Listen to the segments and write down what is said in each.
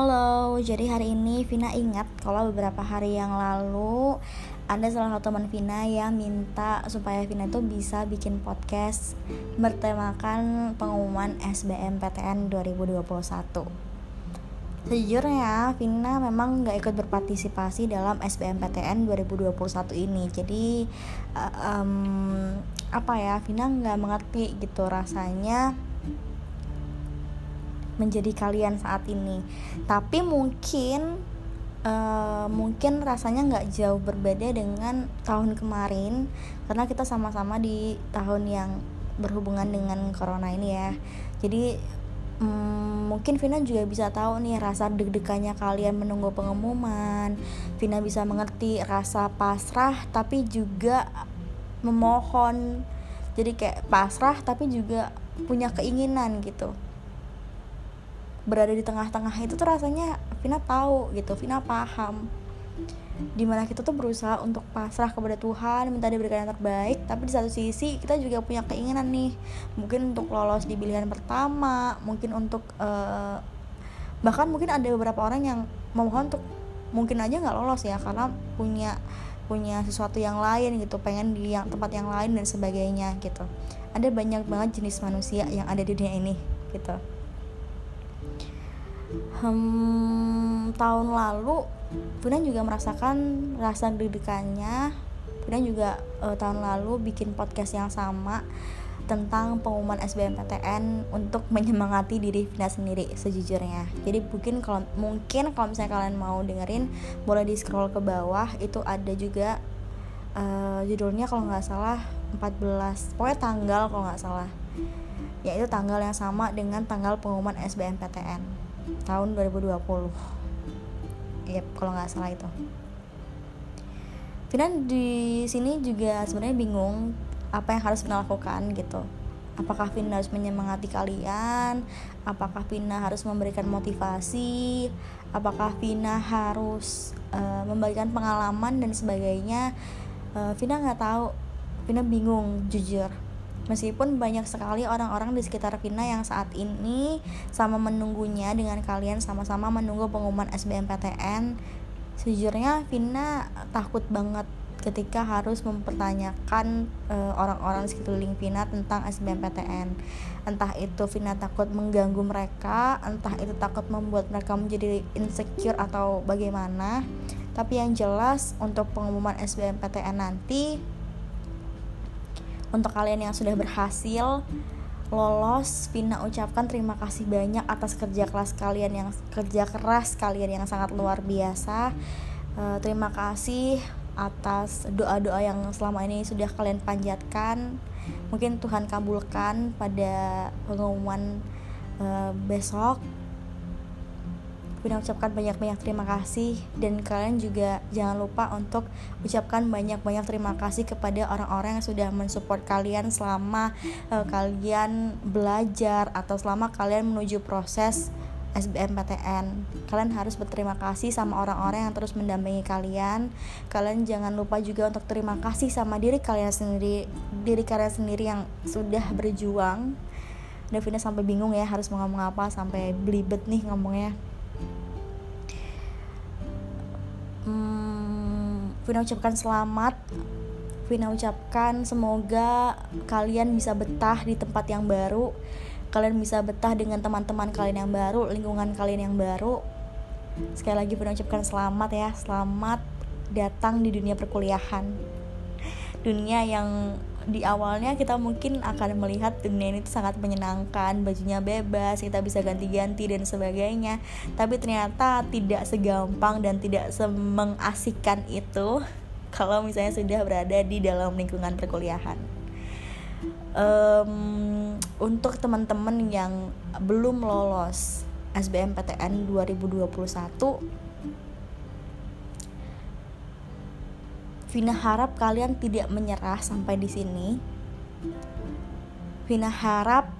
Halo, jadi hari ini Vina ingat kalau beberapa hari yang lalu ada salah satu teman Vina yang minta supaya Vina itu bisa bikin podcast bertemakan pengumuman SBMPTN 2021. Sejujurnya, Vina memang nggak ikut berpartisipasi dalam SBMPTN 2021 ini. Jadi, um, apa ya, Vina nggak mengerti gitu rasanya menjadi kalian saat ini. Tapi mungkin uh, mungkin rasanya nggak jauh berbeda dengan tahun kemarin karena kita sama-sama di tahun yang berhubungan dengan corona ini ya. Jadi um, mungkin Vina juga bisa tahu nih rasa deg-degannya kalian menunggu pengumuman. Vina bisa mengerti rasa pasrah tapi juga memohon. Jadi kayak pasrah tapi juga punya keinginan gitu berada di tengah-tengah itu tuh rasanya Vina tahu gitu Vina paham. Di mana kita tuh berusaha untuk pasrah kepada Tuhan minta diberikan yang terbaik tapi di satu sisi kita juga punya keinginan nih. Mungkin untuk lolos di pilihan pertama mungkin untuk uh, bahkan mungkin ada beberapa orang yang memohon untuk mungkin aja nggak lolos ya karena punya punya sesuatu yang lain gitu pengen di yang tempat yang lain dan sebagainya gitu. Ada banyak banget jenis manusia yang ada di dunia ini gitu hmm, tahun lalu Vina juga merasakan rasa deg-degannya. Vina juga uh, tahun lalu bikin podcast yang sama tentang pengumuman SBMPTN untuk menyemangati diri Vina sendiri sejujurnya. Jadi mungkin kalau mungkin kalau misalnya kalian mau dengerin boleh di scroll ke bawah. Itu ada juga uh, judulnya kalau nggak salah 14 pokoknya tanggal kalau nggak salah. Yaitu tanggal yang sama dengan tanggal pengumuman SBMPTN tahun 2020 yep kalau nggak salah itu. Vina di sini juga sebenarnya bingung apa yang harus Vina lakukan gitu. Apakah Vina harus menyemangati kalian? Apakah Vina harus memberikan motivasi? Apakah Vina harus uh, membagikan pengalaman dan sebagainya? Uh, Vina nggak tahu. Vina bingung jujur Meskipun banyak sekali orang-orang di sekitar Vina yang saat ini sama menunggunya dengan kalian sama-sama menunggu pengumuman SBMPTN, sejujurnya Vina takut banget ketika harus mempertanyakan uh, orang-orang di sekeliling Vina tentang SBMPTN. Entah itu Vina takut mengganggu mereka, entah itu takut membuat mereka menjadi insecure atau bagaimana. Tapi yang jelas untuk pengumuman SBMPTN nanti untuk kalian yang sudah berhasil lolos Vina ucapkan terima kasih banyak atas kerja keras kalian yang kerja keras kalian yang sangat luar biasa. Uh, terima kasih atas doa-doa yang selama ini sudah kalian panjatkan. Mungkin Tuhan kabulkan pada pengumuman uh, besok Bunda ucapkan banyak-banyak terima kasih dan kalian juga jangan lupa untuk ucapkan banyak-banyak terima kasih kepada orang-orang yang sudah mensupport kalian selama uh, kalian belajar atau selama kalian menuju proses SBMPTN. Kalian harus berterima kasih sama orang-orang yang terus mendampingi kalian. Kalian jangan lupa juga untuk terima kasih sama diri kalian sendiri, diri kalian sendiri yang sudah berjuang. Davina sampai bingung ya harus ngomong apa sampai belibet nih ngomongnya. Hmm, Vina ucapkan selamat. Vina ucapkan semoga kalian bisa betah di tempat yang baru. Kalian bisa betah dengan teman-teman kalian yang baru lingkungan kalian yang baru. Sekali lagi Vina ucapkan selamat ya. Selamat datang di dunia perkuliahan. Dunia yang di awalnya kita mungkin akan melihat dunia ini sangat menyenangkan bajunya bebas kita bisa ganti-ganti dan sebagainya. Tapi ternyata tidak segampang dan tidak semengasihkan itu kalau misalnya sudah berada di dalam lingkungan perkuliahan. Um, untuk teman-teman yang belum lolos SBMPTN 2021 Vina harap kalian tidak menyerah sampai di sini. Vina harap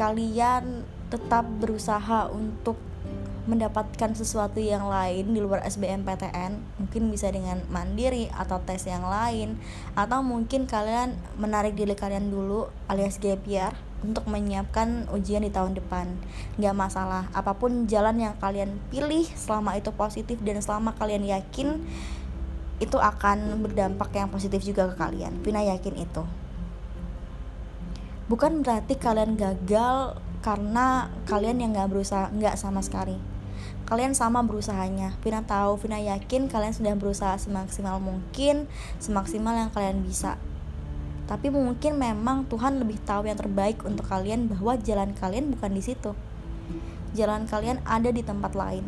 kalian tetap berusaha untuk mendapatkan sesuatu yang lain di luar SBMPTN mungkin bisa dengan mandiri atau tes yang lain atau mungkin kalian menarik diri kalian dulu alias gap year untuk menyiapkan ujian di tahun depan. Nggak masalah apa pun jalan yang kalian pilih selama itu positif dan selama kalian yakin itu akan berdampak yang positif juga ke kalian. Vina yakin itu. Bukan berarti kalian gagal karena kalian yang nggak berusaha nggak sama sekali kalian sama berusahanya. Vina tahu Vina yakin kalian sudah berusaha semaksimal mungkin semaksimal yang kalian bisa. Tapi mungkin memang Tuhan lebih tahu yang terbaik untuk kalian bahwa jalan kalian bukan di situ. Jalan kalian ada di tempat lain.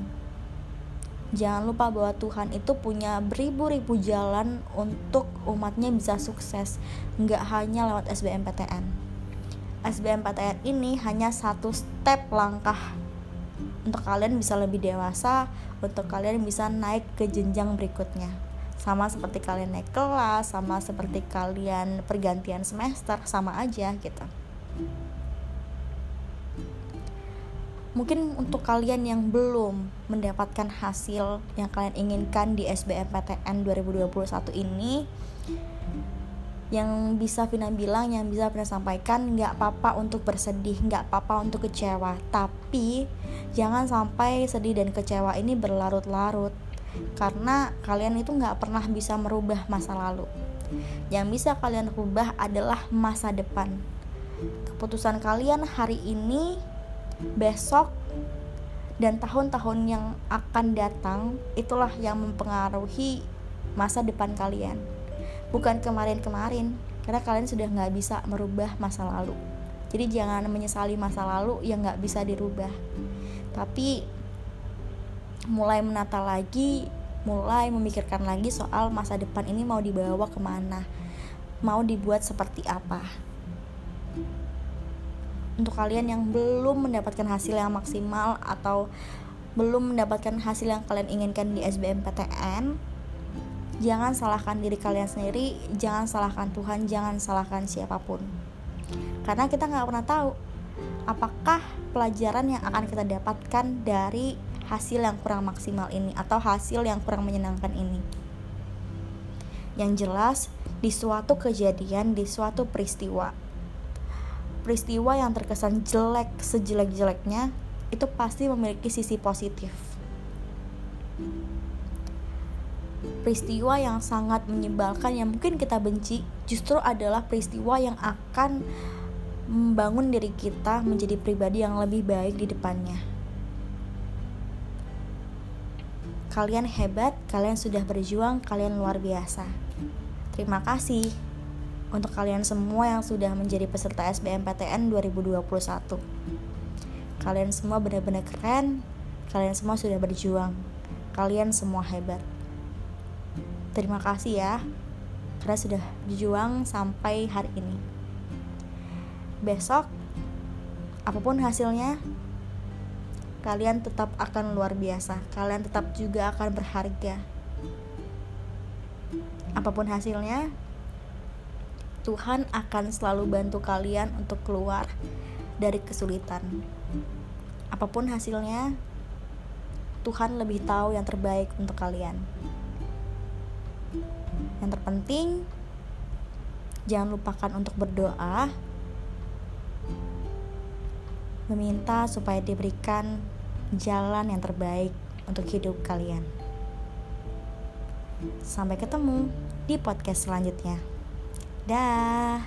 Jangan lupa bahwa Tuhan itu punya beribu-ribu jalan untuk umatnya bisa sukses. Nggak hanya lewat SBMPTN SBMPTN ini hanya satu step langkah untuk kalian bisa lebih dewasa untuk kalian bisa naik ke jenjang berikutnya. Sama seperti kalian naik kelas sama seperti kalian pergantian semester sama aja gitu. Mungkin untuk kalian yang belum mendapatkan hasil yang kalian inginkan di SBMPTN 2021 ini yang bisa Vina bilang yang bisa Vina sampaikan nggak apa-apa untuk bersedih nggak apa-apa untuk kecewa. Tapi jangan sampai sedih dan kecewa ini berlarut-larut. Karena kalian itu nggak pernah bisa merubah masa lalu. Yang bisa kalian rubah adalah masa depan. Keputusan kalian hari ini besok dan tahun-tahun yang akan datang itulah yang mempengaruhi masa depan kalian bukan kemarin-kemarin karena kalian sudah nggak bisa merubah masa lalu. Jadi jangan menyesali masa lalu yang nggak bisa dirubah. Tapi mulai menata lagi mulai memikirkan lagi soal masa depan ini mau dibawa ke mana mau dibuat seperti apa. Untuk kalian yang belum mendapatkan hasil yang maksimal atau belum mendapatkan hasil yang kalian inginkan di SBMPTN jangan salahkan diri kalian sendiri jangan salahkan Tuhan jangan salahkan siapa pun. Karena kita nggak pernah tahu apakah pelajaran yang akan kita dapatkan dari hasil yang kurang maksimal ini atau hasil yang kurang menyenangkan ini. Yang jelas di suatu kejadian di suatu peristiwa peristiwa yang terkesan jelek sejelek-jeleknya itu pasti memiliki sisi positif peristiwa yang sangat menyebalkan yang mungkin kita benci justru adalah peristiwa yang akan membangun diri kita menjadi pribadi yang lebih baik di depannya. Kalian hebat, kalian sudah berjuang, kalian luar biasa. Terima kasih untuk kalian semua yang sudah menjadi peserta SBMPTN 2021. Kalian semua benar-benar keren, kalian semua sudah berjuang, kalian semua hebat terima kasih ya karena sudah berjuang sampai hari ini. Besok apa pun hasilnya kalian tetap akan luar biasa. Kalian tetap juga akan berharga. Apa pun hasilnya Tuhan akan selalu bantu kalian untuk keluar dari kesulitan. Apa pun hasilnya Tuhan lebih tahu yang terbaik untuk kalian yang terpenting jangan lupakan untuk berdoa meminta supaya diberikan jalan yang terbaik untuk hidup kalian. Sampai ketemu di podcast selanjutnya. Dah.